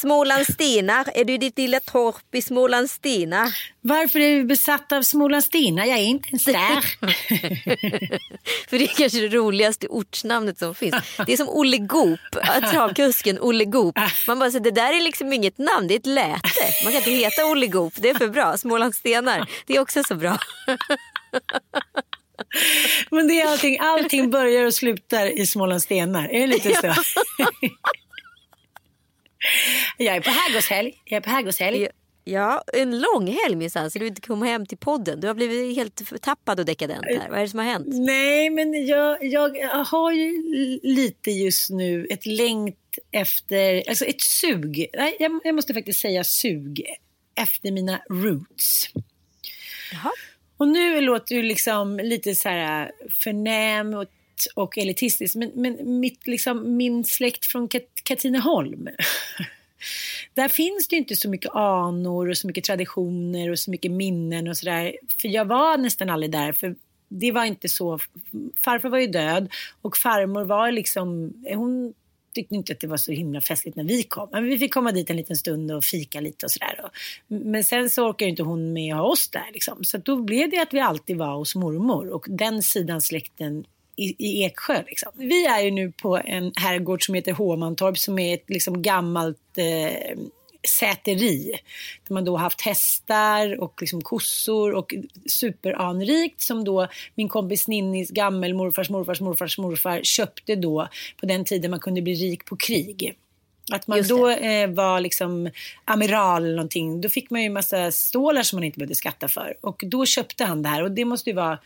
Från Smålandsstenar. Är du ditt lilla torp i Smålandsstenar? varför är du besatt av Smålandsstenar? Jag är inte ens där. För det är kanske det roligaste ortsnamnet som finns. Det är som Olle Goop, travkusken Olle Goop. Man bara säger det där är liksom inget namn, det är ett läte. Man kan inte heta Olle Goop, det är för bra. Smålandsstenar, det är också så bra. Men det är allting, allting börjar och slutar i Smålandsstenar. Är det lite så? Jag är på herrgårdshelg. Jag är på herrgårdshelg. Ja, en lång helg minsann så du inte kom hem till podden. Du har blivit helt tappad och dekadent här. Vad är det som har hänt? Nej, men jag, jag har ju lite just nu ett längt efter, alltså ett sug. Nej, jag, jag måste faktiskt säga sug efter mina roots. Jaha. Och nu låter det liksom lite så här förnäm och, och elitistiskt. Men, men mitt, liksom, min släkt från Kat Katrineholm. Där finns det ju inte så mycket anor och så mycket traditioner och så mycket minnen och sådär. För jag var nästan aldrig där. För det var inte så. Farfar var ju död och farmor var liksom, hon tyckte inte att det var så himla festligt när vi kom. Men vi fick komma dit en liten stund och fika lite och sådär. Men sen så orkade ju inte hon med att ha oss där liksom. Så då blev det att vi alltid var hos mormor och den sidan släkten i, i Eksjö. Liksom. Vi är ju nu på en herrgård som heter Håmantorp som är ett liksom gammalt eh, säteri. Där man då haft hästar och liksom kossor och superanrikt som då min kompis Ninnis gammelmorfars morfars morfars morfar köpte då på den tiden man kunde bli rik på krig. Att man då eh, var liksom amiral eller någonting, då fick man ju massa stålar som man inte behövde skatta för. Och då köpte han det här och det måste ju vara,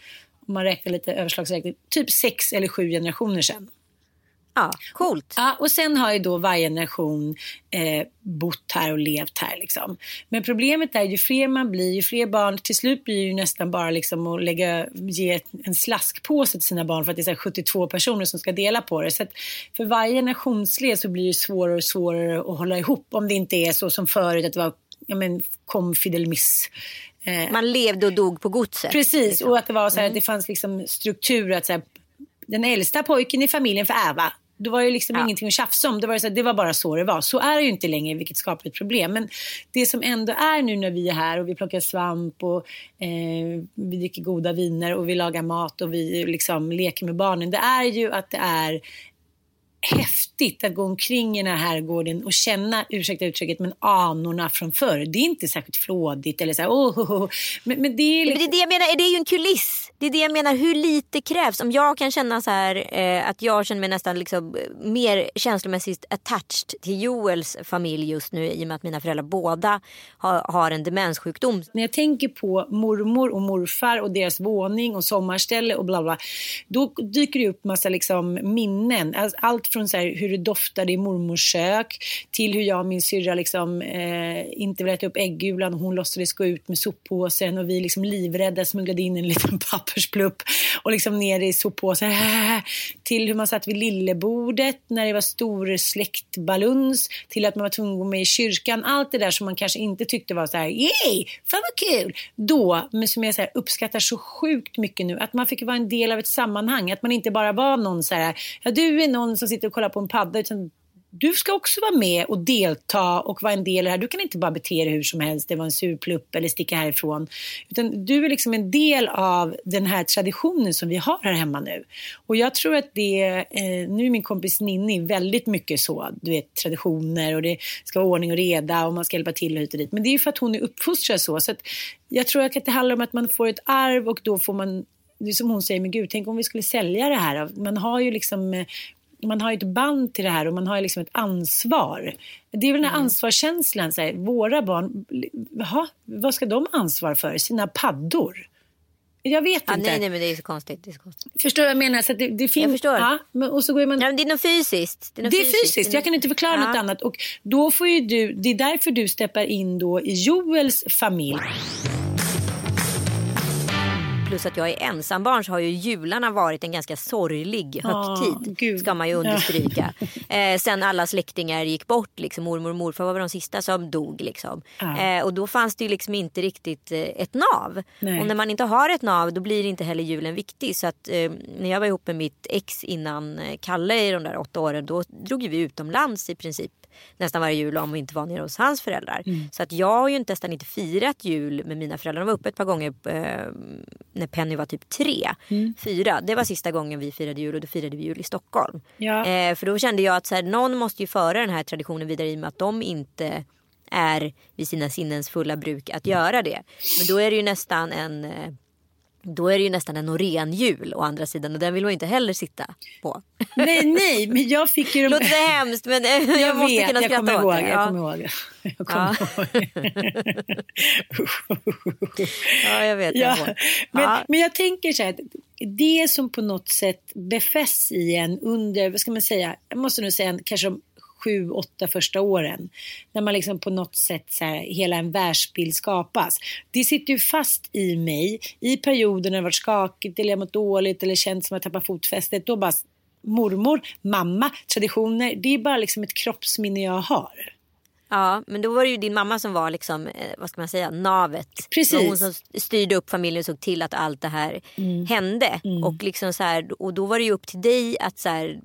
om man räknar lite överslagsräkning, typ sex eller sju generationer sedan. Ja, coolt. Ja, och sen har ju då varje generation eh, bott här och levt här. Liksom. Men problemet är ju fler man blir, ju fler barn, till slut blir det ju nästan bara liksom att lägga, ge en slaskpåse till sina barn för att det är så här 72 personer som ska dela på det. Så att för varje generationsled så blir det svårare och svårare att hålla ihop om det inte är så som förut att det var ja, men, kom Fidelmiss. Eh, Man levde och dog på godset. Precis, liksom. och att det var så här, det fanns liksom struktur att så här, den äldsta pojken i familjen får ärva. Då var det liksom Ja. ingenting att tjafsa om. Det var, så här, det var bara så det var. Så är det ju inte längre, vilket skapar ett problem. Men det som ändå är nu när vi är här och vi plockar svamp och eh, vi dricker goda viner och vi lagar mat och vi liksom leker med barnen. Det är ju att det är häftigt att gå omkring i den här herrgården och känna, ursäkta uttrycket, men anorna från förr. Det är inte särskilt flådigt eller så här, oh, oh, oh. Men, men det är Men liksom... det är det jag menar, det är ju en kuliss. Det är det jag menar, hur lite krävs. Om jag kan känna så här eh, att jag känner mig nästan liksom eh, mer känslomässigt attached till Joels familj just nu i och med att mina föräldrar båda har, har en demenssjukdom. När jag tänker på mormor och morfar och deras våning och sommarställe och bla bla. Då dyker det upp massa liksom minnen. Alltså, Allt från så här, hur det doftade i mormors kök till hur jag och min syrra liksom, eh, inte ville äta upp äggulan och hon låtsades gå ut med soppåsen och vi liksom livrädda smugglade in en liten pappersplupp och liksom ner i soppåsen. Till hur man satt vid lillebordet när det var stor släktbaluns till att man var tvungen att gå med i kyrkan. Allt det där som man kanske inte tyckte var så här, yay, fan vad kul! Då, men som jag så här, uppskattar så sjukt mycket nu, att man fick vara en del av ett sammanhang. Att man inte bara var någon så här, ja du är någon som sitter och kollar på en padda, utan du ska också vara med och delta och vara en del i det här. Du kan inte bara bete dig hur som helst, det var en surplupp eller sticka härifrån. Utan du är liksom en del av den här traditionen som vi har här hemma nu. Och jag tror att det, eh, nu är min kompis Ninni väldigt mycket så, du vet traditioner och det ska vara ordning och reda och man ska hjälpa till och hit och dit. Men det är ju för att hon är uppfostrad så. så att jag tror att det handlar om att man får ett arv och då får man det är som hon säger, men gud, tänk om vi skulle sälja det här. Man har ju liksom eh, man har ett band till det här och man har liksom ett ansvar. Det är väl den här mm. ansvarskänslan. Så här, våra barn, aha, vad ska de ansvara för? Sina paddor? Jag vet ja, inte. Nej, nej, men det är så konstigt. Det är så konstigt. Förstår du vad jag menar? Så det, det finns, jag förstår. Ja, men, och så går man, ja, det är något fysiskt. Det är, det är fysiskt. fysiskt. Jag kan inte förklara ja. något annat. Och då får du, det är därför du steppar in då i Joels familj plus att jag är ensambarn så har ju jularna varit en ganska sorglig högtid. Oh, ska man ju understryka. eh, sen alla släktingar gick bort, liksom, mormor och morfar var de sista som dog. Liksom. Ah. Eh, och då fanns det ju liksom inte riktigt eh, ett nav. Nej. Och när man inte har ett nav då blir inte heller julen viktig. Så att eh, när jag var ihop med mitt ex innan eh, Kalle i de där åtta åren då drog vi utomlands i princip nästan varje jul om vi inte var nere hos hans föräldrar. Mm. Så att jag har ju nästan inte firat jul med mina föräldrar. De var uppe ett par gånger eh, när Penny var typ tre. Mm. Fyra, det var sista gången vi firade jul och då firade vi jul i Stockholm. Ja. Eh, för då kände jag att så här, någon måste ju föra den här traditionen vidare i och med att de inte är vid sina sinnens fulla bruk att göra det. Men då är det ju nästan en eh, då är det ju nästan en Norén-jul å andra sidan och den vill man inte heller sitta på. Nej, nej, men jag fick ju... De... Låter hemskt men jag, jag måste vet, kunna jag skratta ihåg, åt det. Jag kommer ihåg. Jag kommer ihåg. ja, jag vet. Ja, men, ja. men jag tänker så här, det som på något sätt befästs i en under, vad ska man säga, jag måste nog säga kanske sju, åtta första åren. När man liksom på något sätt så här, hela en världsbild skapas. Det sitter ju fast i mig i perioder när det varit skakigt eller jag mått dåligt eller känt som att jag tappat fotfästet. Då bara mormor, mamma, traditioner. Det är bara liksom ett kroppsminne jag har. Ja, men då var det ju din mamma som var liksom, eh, vad ska man säga, navet. Precis. hon som styrde upp familjen och såg till att allt det här mm. hände. Mm. Och, liksom så här, och då var det ju upp till dig att så här,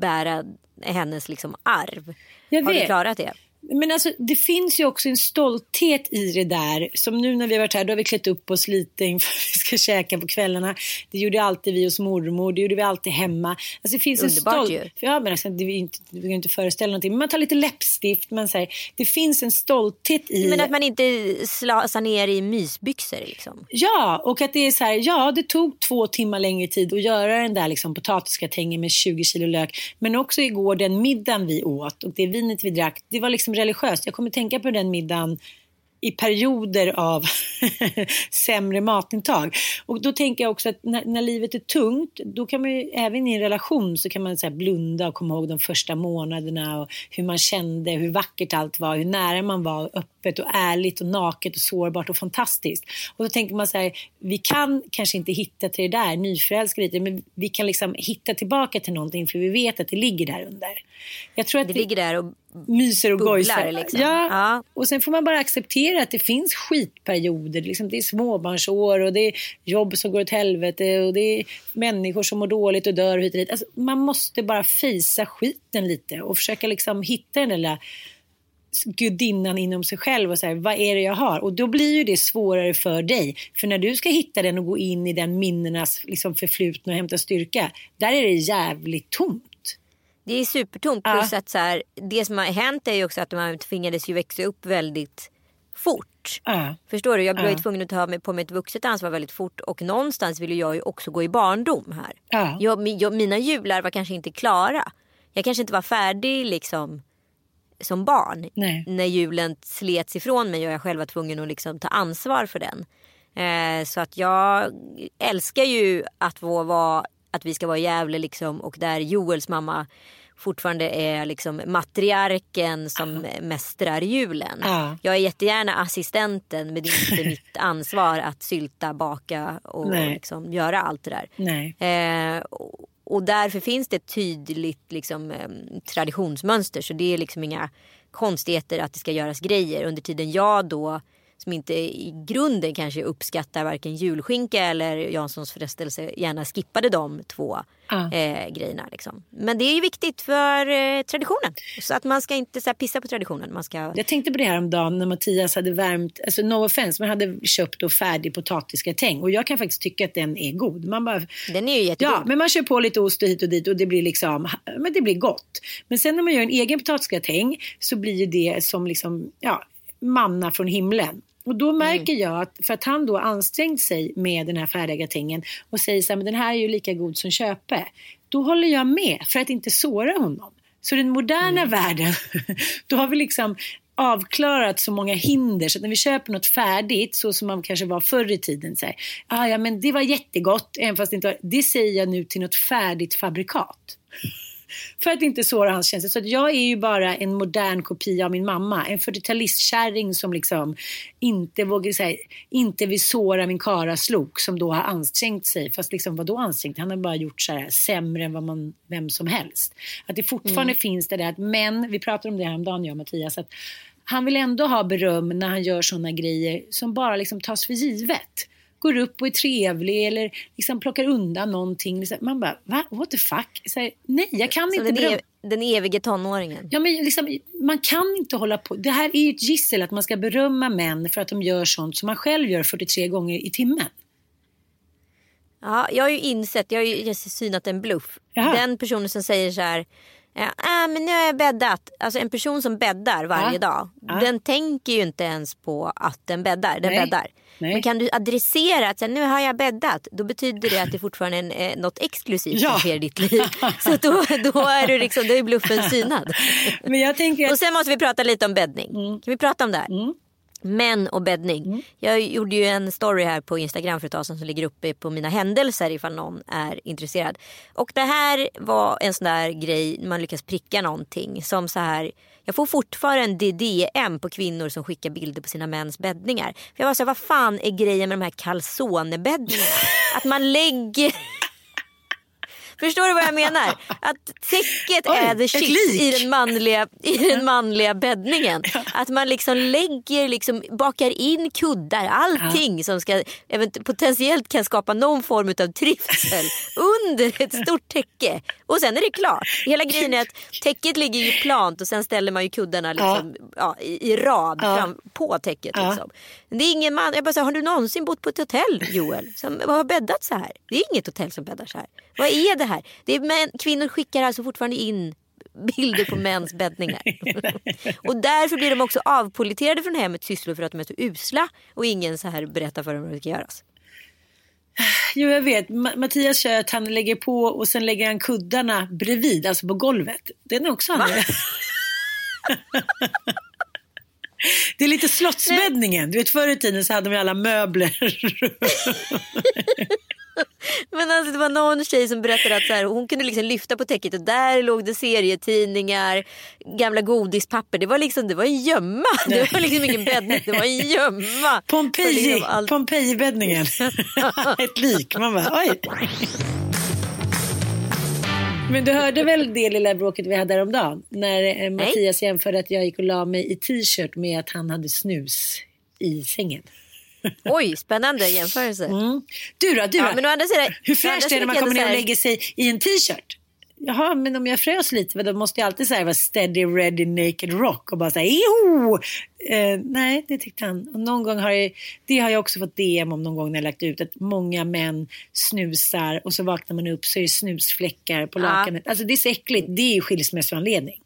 bära hennes liksom arv. Jag Har vet. du klarat det? Men alltså, det finns ju också en stolthet i det där. Som nu när vi har varit här, då har vi klätt upp oss lite inför vi ska käka på kvällarna. Det gjorde alltid vi hos mormor, det gjorde vi alltid hemma. Alltså, det finns Underbart en stol- ju. Ja, men alltså, det, inte, vi kan inte föreställa någonting. Men man tar lite läppstift, man säger, det finns en stolthet i... Men att man inte slasar ner i mysbyxor liksom. Ja, och att det är så här, ja det tog två timmar längre tid att göra den där liksom, potatisgratängen med 20 kilo lök. Men också igår den middagen vi åt och det vinet vi drack, det var liksom Liksom religiöst. Jag kommer tänka på den middagen i perioder av sämre matintag. Och då tänker jag också att när, när, livet är tungt, då kan man ju, även i en relation så kan man så blunda och komma ihåg de första månaderna och hur man kände, hur vackert allt var, hur nära man var, öppet och ärligt och naket och sårbart och fantastiskt. Och då tänker man så här, vi kan kanske inte hitta till det där nyförälskade men vi kan liksom hitta tillbaka till någonting för vi vet att det ligger där under. Jag tror att det vi... ligger där och myser och gojsar. Liksom. Ja. ja. och sen får man bara acceptera att det finns skitperioder. Liksom, det är småbarnsår och det är jobb som går åt helvete och det är människor som mår dåligt och dör och hit och dit. Alltså, man måste bara fejsa skiten lite och försöka liksom hitta den där gudinnan inom sig själv och säga vad är det jag har? Och då blir ju det svårare för dig. För när du ska hitta den och gå in i den minnenas liksom förflutna och hämta styrka, där är det jävligt tomt. Det är supertomt. Plus att så här, det som har hänt är ju också att man tvingades ju växa upp väldigt fort. Ja. Förstår du? Jag blev ja. tvungen att ta på mig ett vuxet ansvar väldigt fort och någonstans ville jag ju också gå i barndom här. Ja. Jag, jag, mina jular var kanske inte klara. Jag kanske inte var färdig liksom som barn Nej. när julen slets ifrån mig och jag själv var tvungen att liksom ta ansvar för den. Eh, så att jag älskar ju att, vara, att vi ska vara i Gävle liksom och där Joels mamma fortfarande är liksom matriarken som mästrar julen. Ja. Jag är jättegärna assistenten men det är inte mitt ansvar att sylta, baka och liksom göra allt det där. Eh, och- och därför finns det ett tydligt liksom, traditionsmönster. Så det är liksom inga konstigheter att det ska göras grejer. Under tiden jag då, som inte i grunden kanske uppskattar varken julskinka eller Janssons frestelse, gärna skippade de två Ja. eh, grejerna. Liksom. Men det är ju viktigt för eh, traditionen. Så att man ska inte så här, pissa på traditionen. Man ska... Jag tänkte på det här om dagen när Mattias hade värmt, alltså no offense, men hade köpt då färdig potatisgratäng. Och jag kan faktiskt tycka att den är god. Man bara, Den är ju jättegod. Ja, men man kör på lite ost och hit och dit och det blir liksom, men det blir gott. Men sen när man gör en egen potatisgratäng så blir det som liksom, ja, manna från himlen. Och då märker jag att, för att han då ansträngt sig med den här färdiga gratängen och säger så här, men den här är ju lika god som köpe. Då håller jag med för att inte såra honom. Så den moderna världen, då har vi liksom avklarat så många hinder så att när vi köper något färdigt så som man kanske var förr i tiden. Så här, ah, ja men det var jättegott, även fast det inte var, det säger jag nu till något färdigt fabrikat. För att inte såra hans känslor. Så att jag är ju bara en modern kopia av min mamma. En 40-talistkärring som liksom inte vågar säga, inte vill såra min karaslok som då har ansträngt sig. Fast liksom vadå ansträngt? Han har bara gjort så här sämre än vad man, vem som helst. Att det fortfarande finns det där att män, vi pratade om det här om dagen jag och Mattias, att han vill ändå ha beröm när han gör sådana grejer som bara liksom tas för givet går upp och är trevlig eller liksom plockar undan någonting. Liksom, Man bara, va? What the fuck? Här, nej, jag kan Så inte den, ev- den evige tonåringen. Ja, men liksom, man kan inte hålla på. Det här är ju ett gissel att man ska berömma män för att de gör sånt som man själv gör 43 gånger i timmen. Ja, jag har ju insett, jag har ju synat en bluff. Jaha. Den personen som säger så här, ja, ah, men nu har jag bäddat. Alltså en person som bäddar varje Ja. dag. Ja. Den tänker ju inte ens på att den bäddar. Den Nej. bäddar. Nej. Men kan du adressera att nu har jag bäddat. Då betyder det att det fortfarande är eh, något exklusivt Ja. som sker i ditt liv. Så då, då är du liksom, då är bluffen synad. Men jag tänker Och att... sen måste vi prata lite om bäddning. Mm. Kan vi prata om det här? Män och bäddning. Jag gjorde ju en story här på Instagram för ett tag sedan som ligger uppe på mina händelser ifall någon är intresserad. Och det här var en sån där grej man lyckas pricka någonting som så här. Jag får fortfarande DM på kvinnor som skickar bilder på sina mäns bäddningar. För jag var så här, vad fan är grejen med de här calzonebäddningarna? Att man lägger Förstår du vad jag menar? Att täcket Oj, är the shit i den, manliga, i den manliga bäddningen. Att man liksom lägger, liksom, bakar in kuddar, allting som ska, event- potentiellt kan skapa någon form av trivsel under ett stort täcke. Och sen är det klart. Hela grejen är att täcket ligger ju plant och sen ställer man ju kuddarna liksom, ja. i, i rad Ja. fram, på täcket. Ja. Liksom. Det är ingen man, jag bara säger, har du någonsin bott på ett hotell Joel som har bäddat så här? Det är inget hotell som bäddar så här. Vad är det här? Det är män, kvinnor skickar alltså fortfarande in bilder på mäns bäddningar. och därför blir de också avpoliterade från hemmets sysslor för att de är så usla och ingen så här berättar för dem hur det ska göras. Jo, jag vet. Ma- Mattias kör att han lägger på och sen lägger han kuddarna bredvid, alltså på golvet. Den är också han. Det är lite slottsbäddningen. Du vet förr i tiden så hade de alla möbler. Men alltså det var någon tjej som berättade att så här, hon kunde liksom lyfta på täcket och där låg det serietidningar, gamla godispapper. Det var liksom det var en gömma. Det var liksom ingen bäddning, det var en gömma. Pompeji, liksom Pompeji-bäddningen. Ett lik. Man bara, oj. Men du hörde väl det lilla bråket vi hade häromdagen? När eh, Mattias jämförde att jag gick och la mig i t-shirt med att han hade snus i sängen. Oj, spännande jämförelse. Mm. Du då? Du Ja, då? men å andra sidan- Hur fräscht är det när man kommer ner och lägger sig i en t-shirt? Jaha, men om jag frös lite, då måste jag alltid säga vara steady, ready, naked rock och bara säga jo! Eh, nej, det tyckte han. Och någon gång har jag, det har jag också fått DM om någon gång när jag lagt ut att många män snusar och så vaknar man upp så är det snusfläckar på Ja. lakanet. Alltså det är så äckligt. Det är ju skilsmässoanledning.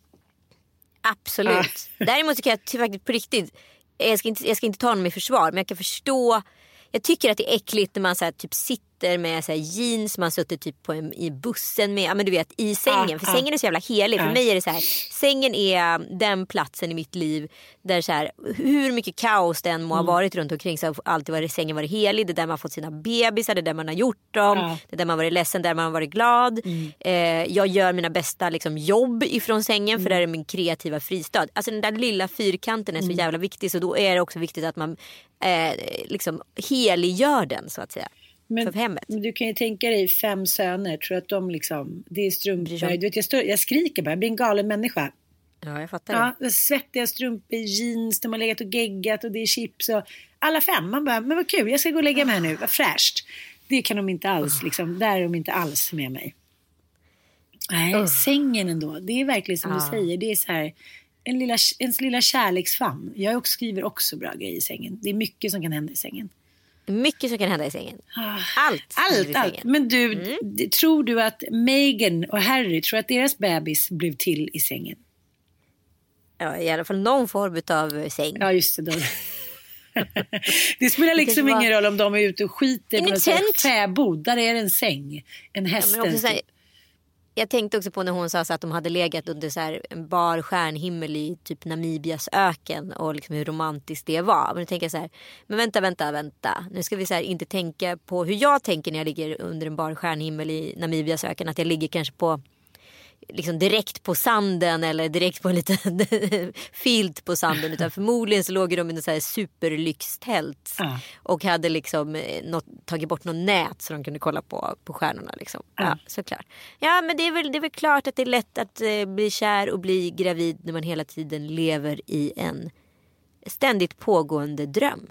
Absolut. Däremot så kan jag faktiskt på riktigt, jag ska, inte, jag ska inte ta honom i försvar men jag kan förstå. Jag tycker att det är äckligt när man så här, typ sitter sitter med så jeans, man suttit typ på en, i bussen med, ja, men du vet i sängen. Ah, för ah. sängen är så jävla helig. För mig är det så här, sängen är den platsen i mitt liv där så här, hur mycket kaos det än må ha Mm. varit runt omkring så har alltid varit, sängen varit helig. Det är där man har fått sina bebisar, det är där man har gjort dem. Ah. Det är där man har varit ledsen, där man har varit glad. Mm. Eh, jag gör mina bästa liksom, jobb ifrån sängen Mm. för där är min kreativa fristad. Alltså den där lilla fyrkanten är så Mm. jävla viktig så då är det också viktigt att man eh, liksom heliggör den så att säga. För hemmet. men du kan ju tänka dig fem söner, tror att de liksom, det är strumpor. Du vet, jag, står, jag skriker bara, jag blir en galen människa. Ja, jag fattar Ja, det. svettiga strumpor, jeans, de har legat och geggat och det är chips och alla fem. Man bara, men vad kul, jag ska gå och lägga mig här nu, vad fräscht. Det kan de inte alls, liksom, där är de inte alls med mig. Nej, sängen ändå, det är verkligen som du säger, det är så här, en lilla, ens lilla kärleksfamn. Jag också, skriver också bra grejer i sängen. Det är mycket som kan hända i sängen. Mycket som kan hända i sängen. Ah. Allt. Allt, i allt. Men du, d- tror du att Meghan och Harry, tror att deras bebis blev till i sängen? Ja, I alla fall någon form av säng. Ja, just det. Då. det spelar liksom var- ingen roll om de är ute och skiter här tent. fäbod. Där är det en säng. En Ja, häst. men också så här, jag tänkte också på när hon sa så att de hade legat under så här en bar stjärnhimmel i typ Namibias öken och liksom hur romantiskt det var. Men då tänker jag så här, men vänta, vänta, vänta. Nu ska vi så här inte tänka på hur jag tänker när jag ligger under en bar stjärnhimmel i Namibias öken. Att jag ligger kanske på liksom direkt på sanden eller direkt på en liten filt på sanden. Utan förmodligen så låg de i här superlyxtält. Ja. Och hade liksom eh, något, tagit bort något nät så de kunde kolla på, på stjärnorna. Liksom. Ja, såklart. Ja men det är, väl, det är väl klart att det är lätt att eh, bli kär och bli gravid när man hela tiden lever i en ständigt pågående dröm.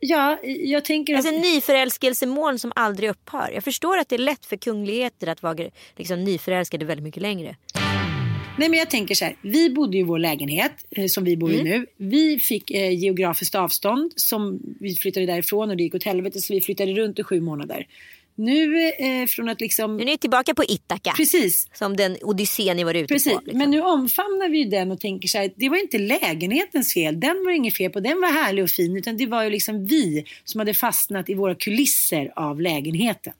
Ja, jag tänker Alltså en nyförälskelsemoln som aldrig upphör. Jag förstår att det är lätt för kungligheter att vara liksom, nyförälskade väldigt mycket längre. Nej men jag tänker så här, vi bodde i vår lägenhet eh, som vi bor i Mm. nu. Vi fick eh, geografiskt avstånd som vi flyttade därifrån och det gick åt helvete så vi flyttade runt i sju månader. Nu eh, från att liksom... Nu är ni tillbaka på Ithaka. Precis, Som den odyssé ni var ute Precis, på. Liksom. men nu omfamnar vi den och tänker så här, det var inte lägenhetens fel, den var inget fel på, den var härlig och fin, utan det var ju liksom vi som hade fastnat i våra kulisser av lägenheten.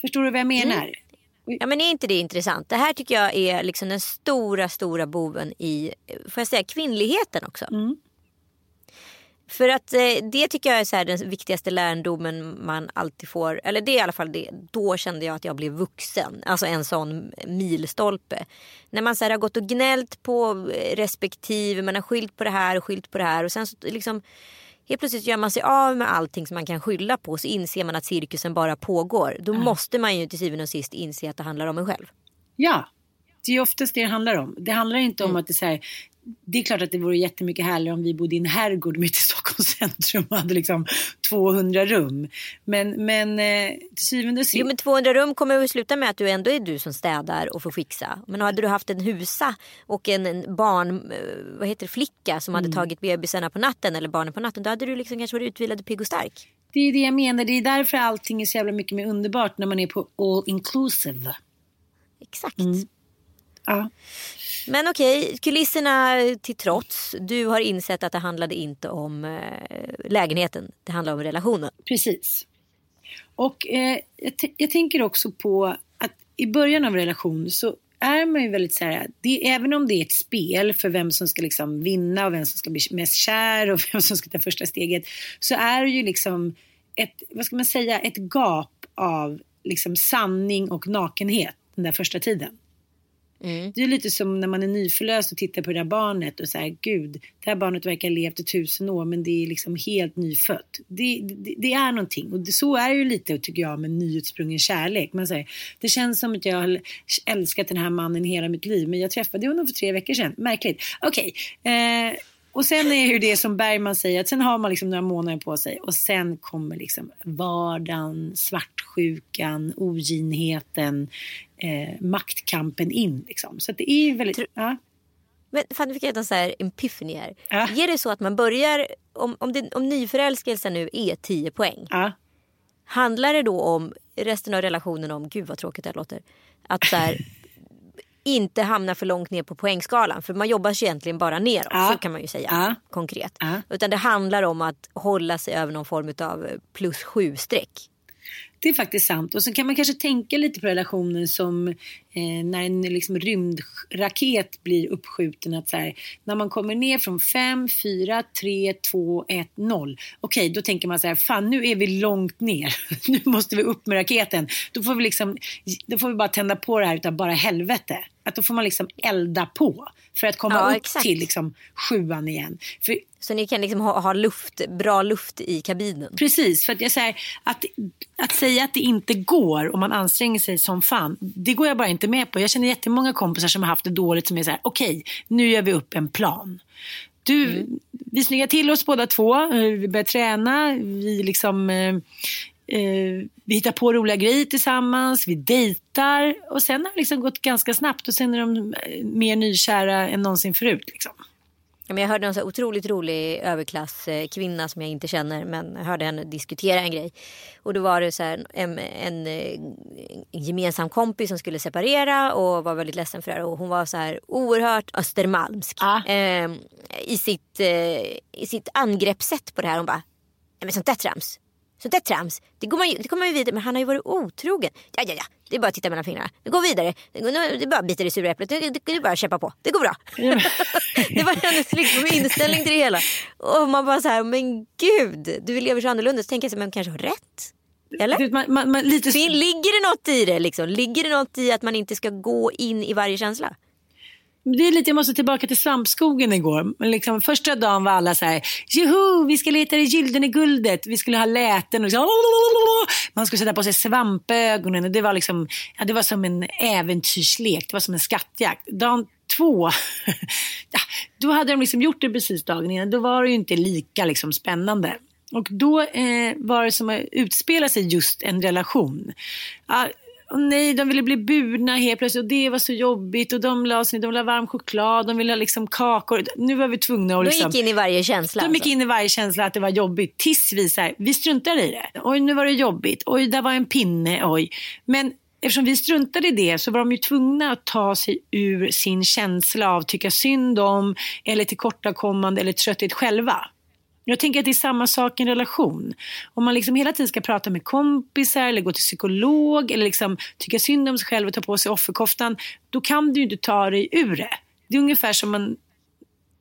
Förstår du vad jag Mm. menar? Ja men är inte det intressant? Det här tycker jag är liksom den stora, stora boven i, får jag säga, kvinnligheten också. Mm. För att eh, det tycker jag är så här den viktigaste lärdomen man alltid får. Eller det är i alla fall det. Då kände jag att jag blev vuxen. Alltså en sån milstolpe. När man så här har gått och gnällt på eh, respektive. Man har skilt på det här och skilt på det här. Och sen så liksom Helt plötsligt gör man sig av med allting som man kan skylla på. Så inser man att cirkusen bara pågår. Då måste man ju till syvende och sist inse att det handlar om en själv. Ja, det är oftast det det handlar om. Det handlar inte om Mm. att det är så här, det är klart att det vore jättemycket härligare om vi bodde i en herrgård mitt i Stockholms centrum och hade liksom 200 rum. Men, men eh, till syvende och sist... Jo men 200 rum kommer väl sluta med att du ändå är du som städar och får fixa. Men hade du haft en husa och en, barn, eh, vad heter det, flicka som hade tagit bebisarna på natten eller barnen på natten. Då hade du liksom kanske varit utvilad och pigg och stark. Det är det jag menar, det är därför allting är så jävla mycket mer underbart när man är på all inclusive. Exakt. Ja. Men okej, kulisserna till trots. Du har insett att det handlade inte om eh, lägenheten. Det handlade om relationen. Precis. Och eh, jag, t- jag tänker också på att i början av en relation så är man ju väldigt så här, det, även om det är ett spel för vem som ska liksom vinna och vem som ska bli mest kär och vem som ska ta första steget så är det ju liksom ett, vad ska man säga, ett gap av liksom sanning och nakenhet den där första tiden. Mm. Det är lite som när man är nyförlöst och tittar på det där barnet och säger gud, det här barnet verkar ha levt i tusen år men det är liksom helt nyfött. Det, det, det är någonting och det, så är det ju lite tycker jag med nyutsprungen kärlek. Man säger, det känns som att jag har älskat den här mannen hela mitt liv men jag träffade honom för tre veckor sedan. Märkligt. Okej. Eh, och sen är ju det som Bergman säger att sen har man liksom några månader på sig och sen kommer liksom vardagen, svartsjukan, oginheten, eh, maktkampen in liksom. Så det är väldigt, ja. Men fan, nu fick jag en så här epiphany här. Ja. Är det så att man börjar, om, om, det, om nyförälskelsen nu är 10 poäng. ja. Handlar det då om resten av relationen om, gud vad tråkigt det här låter, att så här, inte hamna för långt ner på poängskalan. För man jobbar ju egentligen bara neråt, Ja. så kan man ju säga Ja. konkret. Ja. Utan det handlar om att hålla sig över någon form av plus sju streck. Det är faktiskt sant. Och så kan man kanske tänka lite på relationen som eh, när en liksom, rymdraket blir uppskjuten. Att så här, när man kommer ner från 5, 4, 3, 2, 1, 0. Okej, då tänker man så här, fan nu är vi långt ner. nu måste vi upp med raketen. Då får vi, liksom, då får vi bara tända på det här utav bara helvete. Att då får man liksom elda på för att komma Ja, upp exakt. till liksom sjuan igen. För Så ni kan liksom ha, ha luft, bra luft i kabinen. Precis, för att jag säger att, att säga att det inte går om man anstränger sig som fan, det går jag bara inte med på. Jag känner jättemånga kompisar som har haft det dåligt som är så här, okej, nu gör vi upp en plan. Du, Vi snyggar till oss båda två, eh, vi börjar träna, vi liksom eh, eh, vi hittar på roliga grejer tillsammans, vi dejtar och sen har det liksom gått ganska snabbt och sen är de eh, mer nykära än någonsin förut. Liksom. Ja, men jag hörde en så otroligt rolig överklasskvinna som jag inte känner men hörde henne diskutera en grej. Och då var det så här, en, en, eh, gemensam kompis som skulle separera och var väldigt ledsen för det här. Och hon var så här oerhört östermalmsk Ah. eh, i, sitt, eh, i sitt angreppssätt på det här. Hon bara, men sånt där trams. Sånt där trams, det, går man ju, det kommer man ju vidare Men han har ju varit otrogen. Ja, ja, ja, det är bara att titta mellan fingrarna. Det går vidare. Det, går, det är bara att bita i det sura äpplet. Det, det, det är bara att kämpa på. Det går bra. det var hennes liksom inställning till det hela. Och man bara så här, men gud, du lever så annorlunda. Så tänker jag så här, men kanske har rätt. Eller? Man, man, man, lite... Ligger det något i det? Liksom? Ligger det något i att man inte ska gå in i varje känsla? Det är lite, jag måste tillbaka till svampskogen igår. Men liksom, första dagen var alla så här, joho, vi ska leta det gyllene guldet. Vi skulle ha läten och så, man skulle sätta på sig svampögonen. Och det var liksom, ja, det var som en äventyrslek, det var som en skattjakt. Dagen två, ja, då hade de liksom gjort det precis dagen innan. Då var det ju inte lika liksom, spännande. Och då eh, var det som att utspela sig just en relation. Ja, och nej, de ville bli burna helt plötsligt och det var så jobbigt och de la sig, de ha varm choklad, de ville ha liksom kakor. Nu var vi tvungna att De liksom... gick in i varje känsla. De gick alltså. in i varje känsla att det var jobbigt tills vi så här, vi struntade i det. Oj, nu var det jobbigt. Oj, där var en pinne. Oj. Men eftersom vi struntade i det så var de ju tvungna att ta sig ur sin känsla av tycka synd om eller tillkortakommande eller trötthet själva. Jag tänker att det är samma sak i en relation. Om man liksom hela tiden ska prata med kompisar eller gå till psykolog eller liksom tycka synd om sig själv och ta på sig offerkoftan, då kan du ju inte ta dig ur det. Det är ungefär som man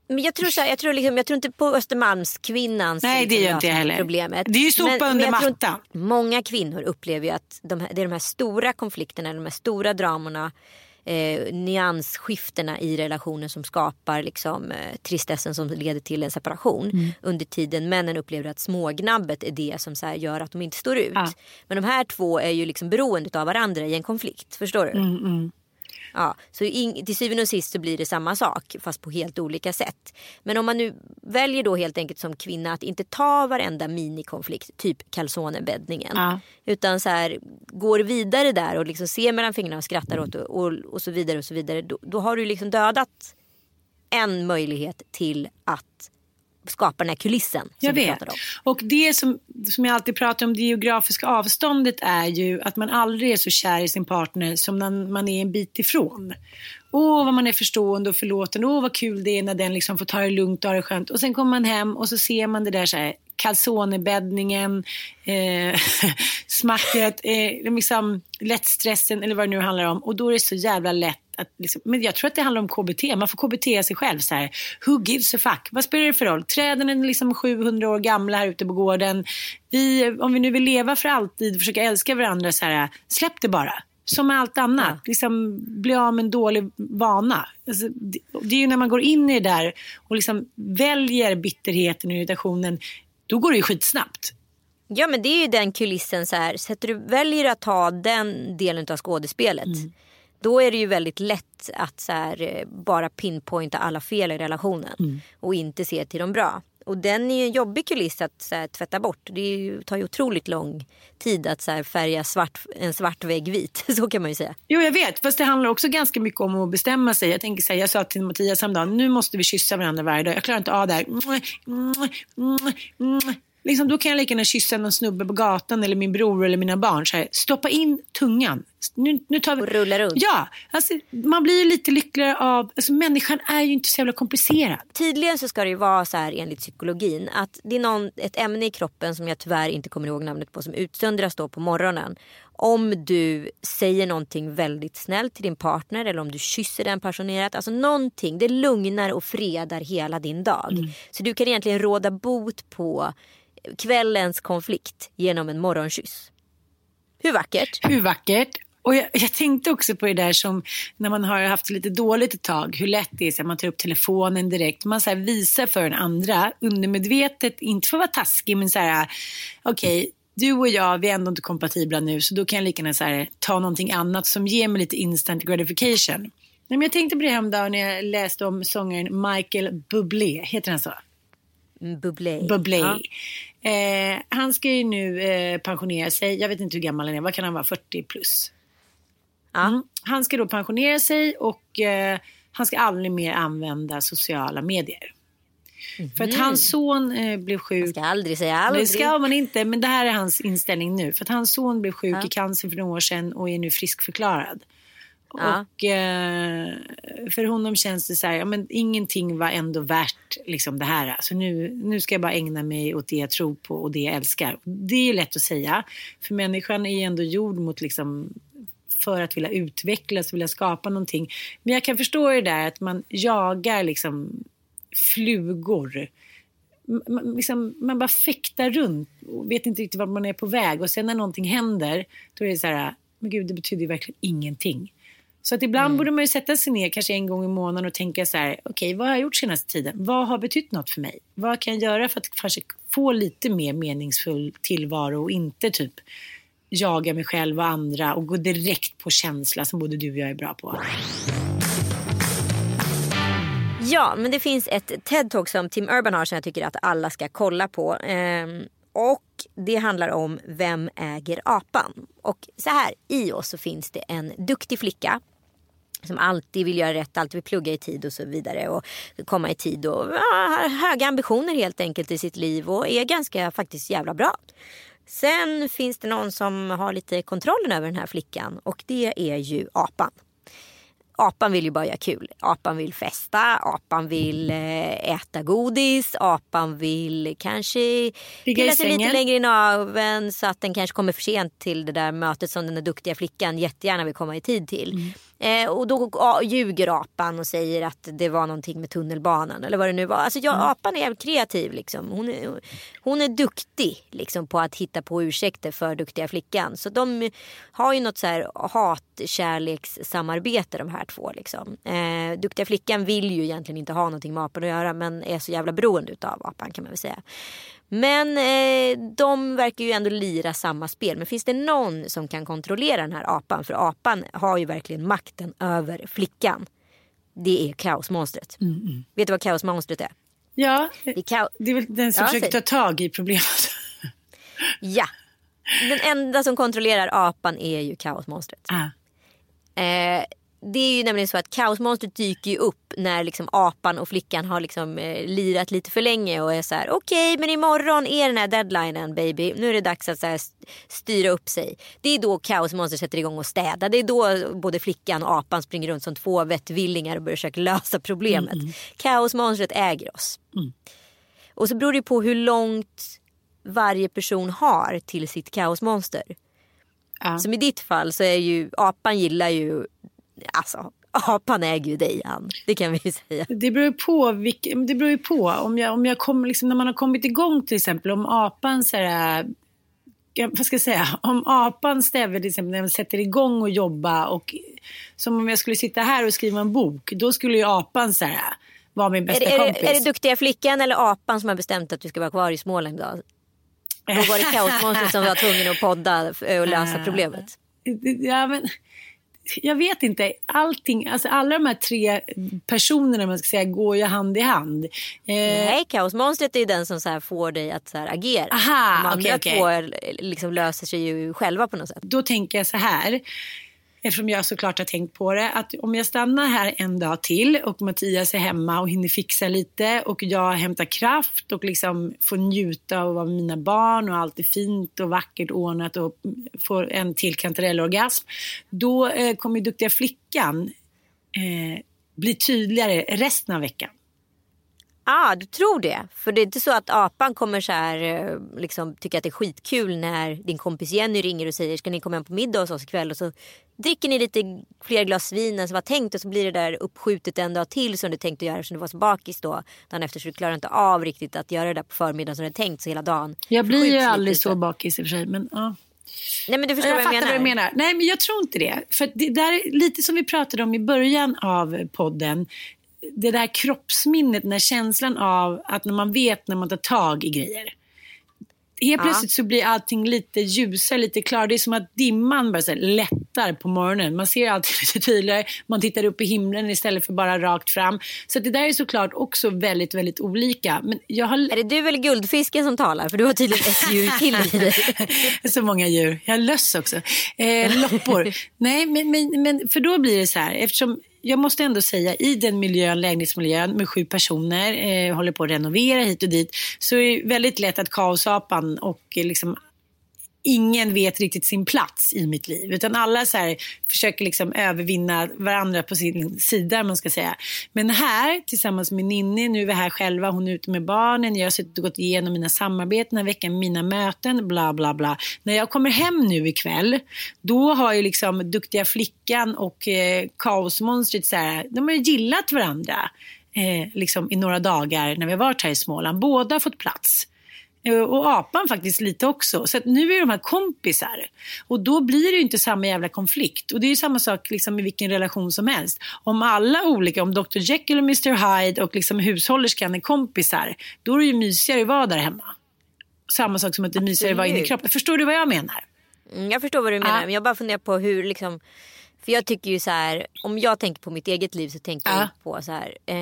Men jag tror, så här, jag, tror liksom, jag tror inte på Östermalmskvinnans Nej, det liksom, gör inte jag heller. Problemet. Det är ju sopa under jag tror mattan. att Många kvinnor upplever ju att de här, det är de här stora konflikterna, de här stora dramorna, eh, nyansskiftena i relationen som skapar liksom, eh, tristessen som leder till en separation. Mm. Under tiden männen upplever att smågnabbet är det som så här, gör att de inte står ut. Ja. Men de här två är ju liksom beroende av varandra i en konflikt. Förstår du? Mm, Ja, så in, till syvende och sist så blir det samma sak fast på helt olika sätt. Men om man nu väljer då helt enkelt som kvinna att inte ta varenda minikonflikt, typ calzonebäddningen. Ja. Utan så här, går vidare där och liksom ser mellan fingrarna och skrattar åt det och, och så vidare och så vidare. Då, då har du liksom dödat en möjlighet till att skapa den här kulissen som Jag vet. Och det som, som jag alltid pratar om, det geografiska avståndet är ju att man aldrig är så kär i sin partner som när man är en bit ifrån. Åh, vad man är förstående och förlåtande. Åh, vad kul det är när den liksom får ta det lugnt och ha det skönt. Och sen kommer man hem och så ser man det där så här calzonebäddningen, eh, smacket, eh, liksom lättstressen eller vad det nu handlar om. Och då är det så jävla lätt att liksom, men jag tror att det handlar om KBT. Man får KBT sig själv. Så här. Who gives a fuck? Vad spelar det för roll? Träden är liksom 700 år gamla här ute på gården. Vi, om vi nu vill leva för alltid och försöka älska varandra, så här, släpp det bara. Som med allt annat. Liksom, bli av med en dålig vana. Alltså, det, det är ju när man går in i det där och liksom väljer bitterheten och irritationen. Då går det ju skitsnabbt. Ja men det är ju den kulissen så här. Sätter du väljer att ta den delen av skådespelet. Då är det ju väldigt lätt att så här, eh, bara pinpointa alla fel i relationen. Och inte se till de bra. Och den är ju en jobbig kuliss att så här, tvätta bort. Det ju, tar ju otroligt lång tid att så här, färga svart, en svart vägg vit. Så kan man ju säga. Jo, jag vet. Fast det handlar också ganska mycket om att bestämma sig. Jag tänker säga, jag sa till Mattias häromdagen, nu måste vi kyssa varandra varje dag. Jag klarar inte av det här liksom, då kan jag lika gärna kyssa någon snubbe på gatan eller min bror eller mina barn. Så här, stoppa in tungan. Nu, nu tar vi... Och rulla runt. Ja, alltså, man blir ju lite lyckligare av... Alltså, människan är ju inte så jävla komplicerad. Tydligen så ska det ju vara så här enligt psykologin att det är någon, ett ämne i kroppen som jag tyvärr inte kommer ihåg namnet på som utsöndras då på morgonen. Om du säger någonting väldigt snällt till din partner eller om du kysser den passionerat. Alltså någonting, det lugnar och fredar hela din dag. Så du kan egentligen råda bot på kvällens konflikt genom en morgonkyss. Hur vackert? Hur vackert? Och jag, jag tänkte också på det där som när man har haft lite dåligt ett tag, hur lätt det är att man tar upp telefonen direkt. Man så här visar för den andra undermedvetet, inte för att vara taskig, men så här, okej, okay, du och jag, vi är ändå inte kompatibla nu, så då kan jag lika gärna så här, ta någonting annat som ger mig lite instant gratification. Nej, men jag tänkte på det häromdagen när jag läste om sångaren Michael Bublé, heter han så? Mm, Bublé. Bublé. Ja. Eh, han ska ju nu eh, pensionera sig. Jag vet inte hur gammal han är. Vad kan han vara? 40 plus? Ja. Mm. Han ska då pensionera sig och eh, han ska aldrig mer använda sociala medier. För att hans son eh, blev sjuk. Man ska aldrig säga aldrig. Det ska man inte, men det här är hans inställning nu. För att hans son blev sjuk Ja. i cancer för några år sedan och är nu friskförklarad. Ja. Och eh, för honom känns det så här, ja, men ingenting var ändå värt liksom det här. Så nu, nu ska jag bara ägna mig åt det jag tror på och det jag älskar. Det är ju lätt att säga, för människan är ju ändå gjord mot liksom för att vilja utvecklas, vilja skapa någonting. Men jag kan förstå det där att man jagar liksom flugor. Man, liksom, man bara fäktar runt och vet inte riktigt vart man är på väg. Och sen när någonting händer, då är det så här, men gud det betyder ju verkligen ingenting. Så att ibland borde man ju sätta sig ner kanske en gång i månaden och tänka så här, okej vad har jag gjort senaste tiden? Vad har betytt något för mig? Vad kan jag göra för att kanske få lite mer meningsfull tillvaro och inte typ jaga mig själv och andra och gå direkt på känsla som både du och jag är bra på. Ja, men det finns ett TED-talk som Tim Urban har som jag tycker att alla ska kolla på. Ehm, och det handlar om Vem äger apan? Och så här, i oss så finns det en duktig flicka som alltid vill göra rätt, alltid vill plugga i tid och så vidare och komma i tid och ja, har höga ambitioner helt enkelt i sitt liv och är ganska faktiskt jävla bra. Sen finns det någon som har lite kontrollen över den här flickan och det är ju apan. Apan vill ju bara göra kul. Apan vill festa, apan vill eh, äta godis, apan vill kanske pilla sig lite längre i naveln så att den kanske kommer för sent till det där mötet som den där duktiga flickan jättegärna vill komma i tid till. Eh, och då ja, ljuger apan och säger att det var någonting med tunnelbanan eller vad det nu var. Alltså ja, apan är kreativ liksom. Hon är, hon är duktig liksom, på att hitta på ursäkter för duktiga flickan. Så de har ju något så här hat-kärlekssamarbete de här två. Liksom. Eh, duktiga flickan vill ju egentligen inte ha någonting med apan att göra men är så jävla beroende av apan kan man väl säga. Men eh, de verkar ju ändå lira samma spel. Men finns det någon som kan kontrollera den här apan? För apan har ju verkligen makten över flickan. Det är kaosmonstret. Vet du vad kaosmonstret är? Ja, Det är kao- det är väl den som Ja, försöker ta tag i problemet. ja. Den enda som kontrollerar apan är ju kaosmonstret. Ah. Eh, det är ju nämligen så att kaosmonstret dyker ju upp när liksom apan och flickan har liksom, eh, lirat lite för länge och är så här: okej men imorgon är den här deadlinen baby. Nu är det dags att så här, st- styra upp sig. Det är då kaosmonstret sätter igång och städa. Det är då både flickan och apan springer runt som två vettvillingar och börjar försöka lösa problemet. Kaosmonstret äger oss. Och så beror det på hur långt varje person har till sitt kaosmonster. Ja. Som i ditt fall så är ju apan gillar ju, alltså apan äger ju dig Ann. Det kan vi ju säga. Det beror ju på, vilk, det beror ju på. Om jag, om jag kommer, liksom, när man har kommit igång till exempel, om apan så här, vad ska jag säga, om apan stäver till exempel när man sätter igång och jobba och som om jag skulle sitta här och skriva en bok, då skulle ju apan så här, vara min Är bästa det, är, kompis. det, är det duktiga flickan eller apan som har bestämt att du ska vara kvar i Småland idag? Då var det kaosmonstret som var tvungen att podda och lösa problemet. Ja, men, jag vet inte. Allting, alltså alla de här tre personerna man ska säga, går ju hand i hand. Eh, Nej, kaosmonstret är ju den som så får dig att så agera. Aha, De andra okej, okej. två liksom löser sig ju själva på något sätt. Då tänker jag så här eftersom jag såklart har tänkt på det, att om jag stannar här en dag till och Mattias är hemma och hinner fixa lite och jag hämtar kraft och liksom får njuta av att vara med mina barn och allt är fint och vackert ordnat och får en till kantarellorgasm, då eh, kommer duktiga flickan eh, bli tydligare resten av veckan. Ja, ah, du tror det? För det är inte så att apan kommer så här, eh, liksom, tycka att det är skitkul när din kompis Jenny ringer och säger ska ni komma hem på middag hos oss ikväll och så dricker ni lite fler glas vin än som var tänkt och så blir det där uppskjutet en dag till som du tänkt att göra eftersom du var så bakis då dagen efter så du klarar inte av riktigt att göra det där på förmiddagen som du tänkt så hela dagen. Jag blir ju aldrig så bakis i och för sig men ja. Nej men du förstår jag vad jag menar. vad du menar. Nej men jag tror inte det. För det där är lite som vi pratade om i början av podden det där kroppsminnet, den där känslan av att när man vet när man tar tag i grejer. Helt Ja. plötsligt så blir allting lite ljusare, lite klarare. Det är som att dimman bara så lättar på morgonen. Man ser allting lite tydligare. Man tittar upp i himlen istället för bara rakt fram. Så det där är såklart också väldigt, väldigt olika. Men jag har Är det du eller guldfisken som talar? För du har tydligen ett djur till i dig. så många djur. Jag har löss också. Eh, loppor. Nej, men, men, men för då blir det så här. Eftersom jag måste ändå säga i den miljön, lägenhetsmiljön med sju personer, eh, håller på att renovera hit och dit, så är det väldigt lätt att kaosapan och eh, liksom ingen vet riktigt sin plats i mitt liv. Utan alla så här, försöker liksom övervinna varandra på sin sida, man ska säga. Men här, tillsammans med Ninni, nu är vi här själva, hon är ute med barnen, jag har suttit och gått igenom mina samarbeten den här veckan, mina möten, bla bla bla. När jag kommer hem nu ikväll, då har ju liksom duktiga flickan och eh, kaosmonstret så här, de har ju gillat varandra. Eh, liksom i några dagar när vi har varit här i Småland. Båda har fått plats. Eh, Och apan faktiskt lite också. Så nu är de här kompisar. Och då blir det inte samma jävla konflikt. Och det är ju samma sak liksom i vilken relation som helst. Om alla olika, om Dr Jekyll och Mr Hyde och liksom hushållerskan är kompisar, då är det ju mysigare att vara där hemma. Samma sak som att det är mysigare att vara inne i kroppen. Förstår du vad jag menar? Mm, jag förstår vad du menar. Men jag bara funderar på hur liksom. För jag tycker ju så här. Om jag tänker på mitt eget liv så tänker Ja. jag på så här. Eh,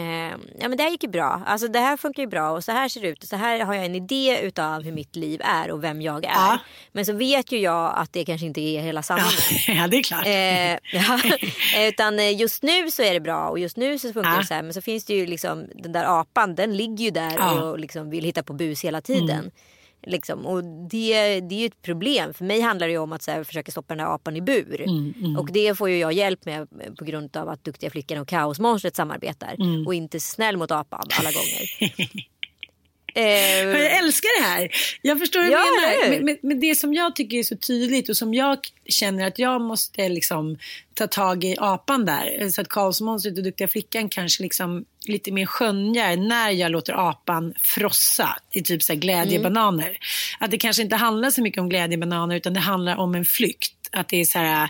ja men det här gick ju bra. Alltså det här funkar ju bra och så här ser det ut. Och så här har jag en idé utav hur mitt liv är och vem jag är. Ja. Men så vet ju jag att det kanske inte är hela sanningen. ja, det är klart. Eh, ja, utan eh, just nu så är det bra och just nu så funkar Ja. det så här. Men så finns det ju liksom den där apan, den ligger ju där Ja. och liksom vill hitta på bus hela tiden. Mm. Liksom. Och det, det är ju ett problem. För mig handlar det om att så här, försöka stoppa den där apan i bur. Mm, Och det får ju jag hjälp med på grund av att Duktiga flickan och Kaosmonstret samarbetar. Mm. Och inte snäll mot apan alla gånger. eh, jag älskar det här. Jag förstår du Ja, menar. eller hur? Men, men, men det som jag tycker är så tydligt och som jag känner att jag måste liksom ta tag i apan där. Så att kaosmonstret och duktiga flickan kanske liksom lite mer skönjar när jag låter apan frossa i typ så glädjebananer. Att det kanske inte handlar så mycket om glädjebananer utan det handlar om en flykt. Att det är så här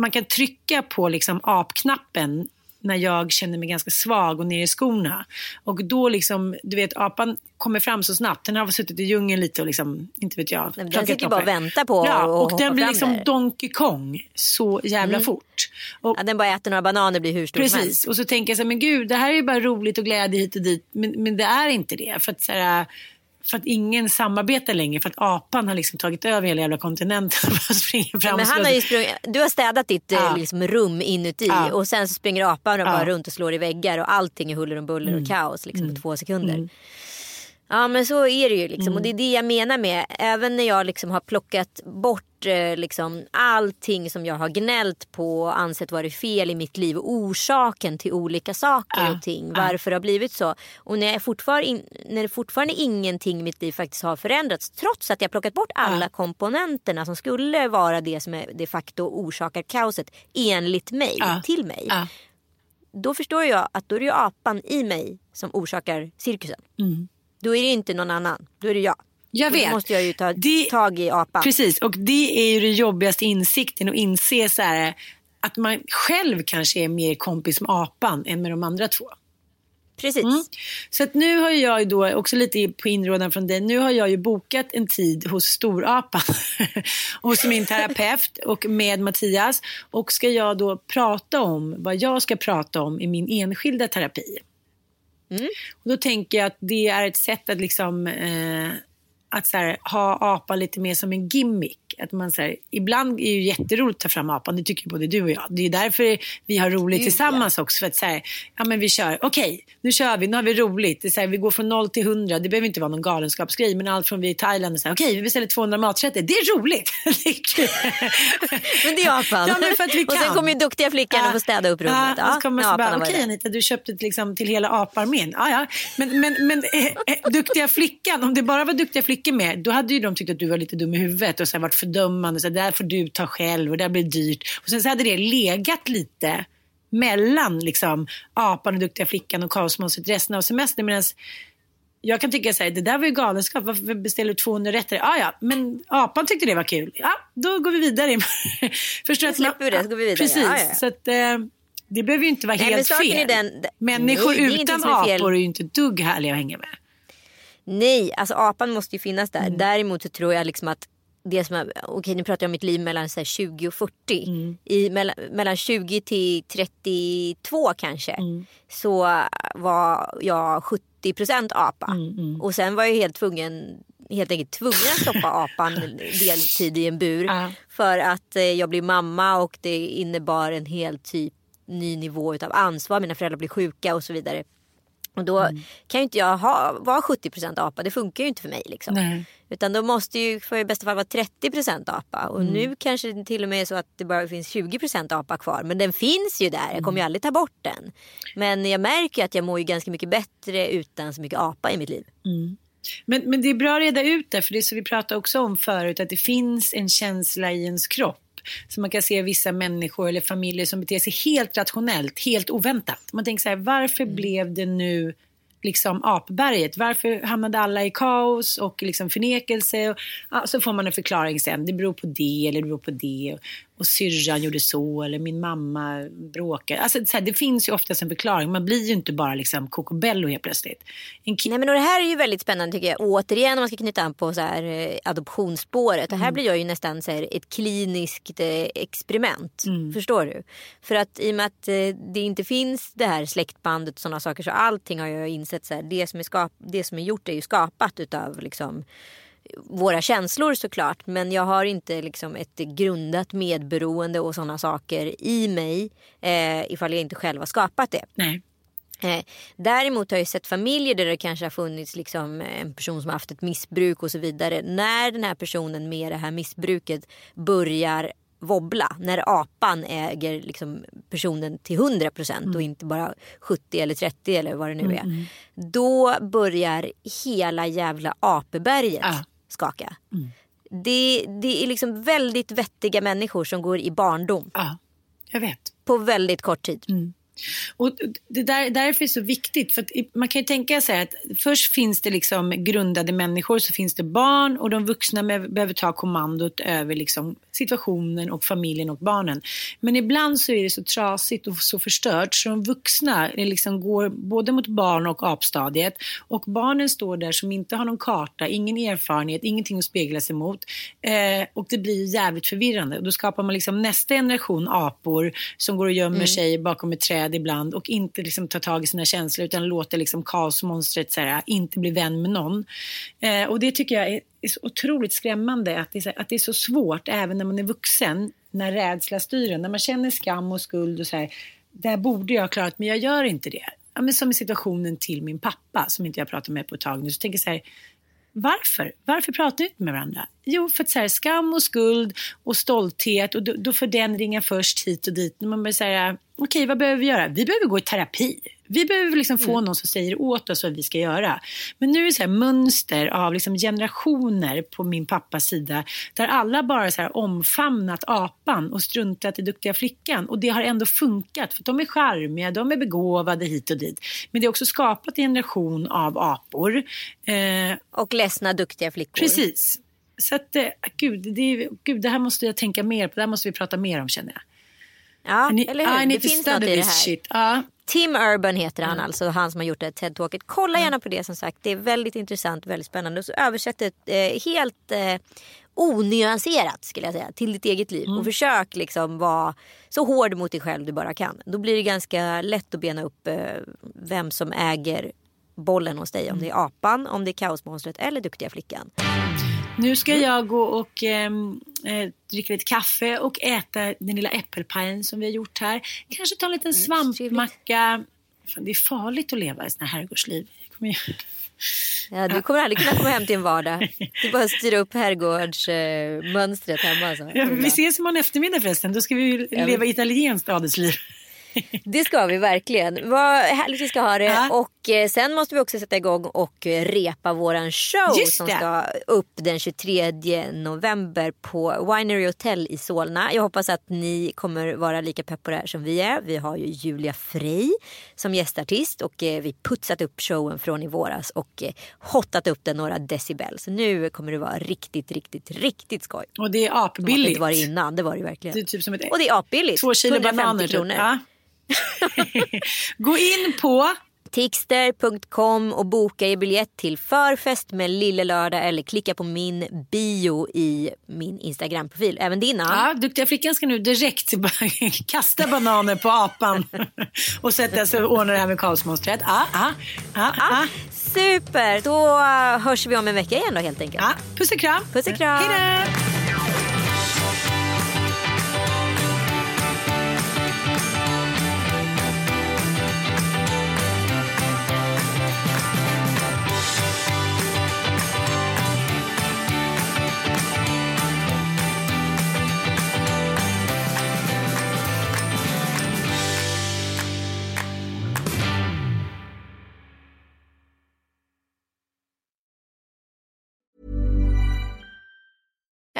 man kan trycka på liksom apknappen när jag känner mig ganska svag och ner i skorna. Och då liksom, du vet apan kommer fram så snabbt. Den har suttit i djungeln lite och liksom, inte vet jag. Den sitter bara och väntar på Ja, och hoppa den blir liksom där. Donkey Kong så jävla fort. Och, ja, den bara äter några bananer blir hur stor som helst. Precis, och så tänker jag så här, men gud, det här är ju bara roligt och glädje hit och dit. Men, men det är inte det. För att, så här, för att ingen samarbetar längre. För att apan har liksom tagit över hela jävla kontinenten. och springer fram Men och han har sprungit, du har städat ditt Ja. eh, liksom, rum inuti Ja. och sen så springer apan Ja. Mm. bara runt och slår i väggar och allting är huller och buller och kaos liksom, på två sekunder. Ja men så är det ju liksom Mm. och det är det jag menar med även när jag liksom har plockat bort eh, liksom allting som jag har gnällt på och ansett vara fel i mitt liv orsaken till olika saker Ja. och ting. Varför det har blivit så. Och när, jag fortfarande in, när det fortfarande ingenting i mitt liv faktiskt har förändrats trots att jag plockat bort alla komponenterna som skulle vara det som är de facto orsakar kaoset enligt mig, till mig. Då förstår jag att då är det ju apan i mig som orsakar cirkusen. Då är det inte någon annan, då är det jag. Jag Och då vet. måste jag ju ta Det- tag i apan. Precis, och det är ju den jobbigaste insikten att inse så här, att man själv kanske är mer kompis med apan än med de andra två. Precis. Mm. Så att nu har jag ju då, också lite på inrådan från dig, nu har jag ju bokat en tid hos storapan. hos min terapeut och med Mattias. Och ska jag då prata om vad jag ska prata om i min enskilda terapi. Mm. Och då tänker jag att det är ett sätt att liksom eh, att så här, ha apan lite mer som en gimmick. Att man, så här, ibland är det ju jätteroligt att ta fram apan, det tycker både du och jag. Det är därför vi har roligt Gud, tillsammans också. För att så här, ja men vi kör, okej, nu kör vi, nu har vi roligt. Det är så här, vi går från noll till hundra, det behöver inte vara någon galenskapsgrej. Men allt från vi i Thailand, och så här, okej, vi beställer 200 maträtter, det är roligt. det är kul. Men det är apan. Ja, men för att vi Och sen kan. kommer ju duktiga flickan och får städa upp rummet. Ja, och så kommer apan bara, okej där. Anita, du köpte liksom till hela aparmén. Ja, ja. Men, men, men eh, eh, duktiga flickan, om det bara var duktiga flickor med, då hade ju de tyckt att du var lite dum i huvudet och så här varit fördömande. Så här, där får du ta själv och där blir det dyrt. Och sen så hade det legat lite mellan liksom, apan och duktiga flickan och kaosmonstret resten av semestern. Medan jag kan tycka så här, det där var ju galenskap. Varför beställer du 200 rätter? Ja, ja, men apan tyckte det var kul. Ja, då går vi vidare. Förstår att man- vi det, så går vi vidare. Precis, Ja, ja. så att eh, det behöver ju inte vara Nej, men helt saken fel. den- Människor Nej, det utan är apor är ju inte ett dugg härliga att hänga med. Nej, alltså apan måste ju finnas Mm. där. Däremot så tror jag liksom att det som är, okej nu pratar jag om mitt liv mellan så här 20 och 40. Mm. I, mellan, mellan 20 till 32 kanske. Mm. Så var jag 70% apa. Mm, Och sen var jag helt tvungen helt enkelt tvungen att stoppa apan deltid i en bur. Ja. För att eh, jag blev mamma och det innebar en helt typ ny nivå av ansvar. Mina föräldrar blev sjuka och så vidare. Och då Mm. kan ju inte jag ha, vara 70% apa. Det funkar ju inte för mig. Liksom. Nej. Utan då måste ju för i bästa fall vara 30% apa. Och Mm. nu kanske det till och med är så att det bara finns 20% apa kvar. Men den finns ju där. Jag kommer ju aldrig ta bort den. Men jag märker att jag mår ju ganska mycket bättre utan så mycket apa i mitt liv. Men, men det är bra att reda ut det, för det är så vi pratade också om förut, att det finns en känsla i ens kropp. Så man kan se vissa människor eller familjer som beter sig helt rationellt, helt oväntat. Man tänker så här, varför blev det nu liksom apberget? Varför hamnade alla i kaos och liksom förnekelse? Och, ja, så får man en förklaring sen. Det beror på det eller det beror på det. Och, syrran gjorde så eller min mamma bråkade. Alltså, så här, det finns ju oftast en förklaring. Man blir ju inte bara liksom kokobello helt plötsligt. Nej men och det här är ju väldigt spännande tycker jag. Återigen om man ska knyta an på så här, eh, adoptionsspåret. Det här blir jag ju nästan så här, ett kliniskt eh, experiment. Förstår du? För att i och med att eh, det inte finns det här släktbandet och sådana saker så allting har jag insett så här, det som är, skap- det som är gjort är ju skapat utav liksom våra känslor såklart. Men jag har inte liksom ett grundat medberoende och sådana saker i mig eh, ifall jag inte själv har skapat det. Nej. Eh, däremot har jag sett familjer där det kanske har funnits liksom en person som har haft ett missbruk och så vidare. När den här personen med det här missbruket börjar wobbla, när apan äger liksom personen till 100 procent och inte bara 70 eller 30 eller vad det nu är. Då börjar hela jävla apeberget Ja. Skaka. Det, det är liksom väldigt vettiga människor som går i barndom Ja, jag vet. på väldigt kort tid. Och det där, därför är det så viktigt. För man kan ju tänka sig att först finns det liksom grundade människor, så finns det barn och de vuxna behöver ta kommandot över liksom situationen och familjen och barnen. Men ibland så är det så trasigt och så förstört så de vuxna det liksom går både mot barn och apstadiet och barnen står där som inte har någon karta, ingen erfarenhet, ingenting att spegla sig mot eh, och det blir jävligt förvirrande. Och då skapar man liksom nästa generation apor som går och gömmer sig bakom ett träd ibland och inte liksom tar tag i sina känslor utan låter liksom kaosmonstret så här, inte bli vän med någon. Eh, och det tycker jag är, är så otroligt skrämmande att det, är så, att det är så svårt även när man är vuxen, när rädsla styr en, när man känner skam och skuld och så här, där borde jag ha klarat men jag gör inte det. Ja, men som i situationen till min pappa som inte jag pratat med på ett tag nu, så tänker jag så här, varför? Varför pratar vi inte med varandra? Jo, för att så här, skam och skuld och stolthet och då, då får den ringa först hit och dit. Man börjar säga, okej vad behöver vi göra? Vi behöver gå i terapi. Vi behöver liksom få någon som säger åt oss vad vi ska göra. Men nu är det så här mönster av liksom generationer på min pappas sida där alla bara så omfamnat apan och struntat i duktiga flickan. Och det har ändå funkat för de är charmiga, de är begåvade hit och dit. Men det har också skapat en generation av apor. Eh, Och ledsna duktiga flickor. Precis. Så att, eh, gud, det, gud, det här måste jag tänka mer på. Det här måste vi prata mer om känner jag. Ja, I need- eller I hur? need Det finns något i det här. Ja. Tim Urban heter han alltså, han som har gjort det TED-talket. Kolla gärna på det som sagt. Det är väldigt intressant, väldigt spännande. Och så översätt det eh, helt eh, onyanserat skulle jag säga till ditt eget liv. Och försök liksom vara så hård mot dig själv du bara kan. Då blir det ganska lätt att bena upp eh, vem som äger bollen hos dig. Om det är apan, om det är kaosmonstret eller duktiga flickan. Nu ska jag gå och ehm, eh, dricka lite kaffe och äta den lilla äppelpajen som vi har gjort här. Kanske ta en liten svampmacka. Fan, det är farligt att leva i såna här herrgårdsliv. Ja, du kommer aldrig kunna komma hem till en vardag. Du bara styra upp herrgårdsmönstret hemma. Alltså. Ja, vi ses imorgon eftermiddag förresten. Då ska vi leva italienskt adelsliv. Det ska vi verkligen. Vad härligt vi ska ha det. Ja. Och sen måste vi också sätta igång och eh, repa våran show som det. ska upp den 23 november på Winery Hotel i Solna. Jag hoppas att ni kommer vara lika pepp på det här som vi är. Vi har ju Julia Frey som gästartist och eh, vi putsat upp showen från i våras och eh, hottat upp den några decibel. Så nu kommer det vara riktigt, riktigt, riktigt skoj. Och det är det apbilligt. inte var det innan, det var det verkligen. Det är typ som ett Och det är apbilligt. två kilo 150 bananer. Typ. Ja. Gå in på Tixter.com och boka er biljett till förfest med Lille Lördag eller klicka på min bio i min Instagram-profil. Även din. Ja, duktiga flickan ska nu direkt kasta bananer på apan och sätta sig och ordna det här med kaosmonstret. Ja, ja, ja, ja. Super! Då uh, hörs vi om en vecka igen då helt enkelt. ja. Puss och kram. Puss och kram. Hej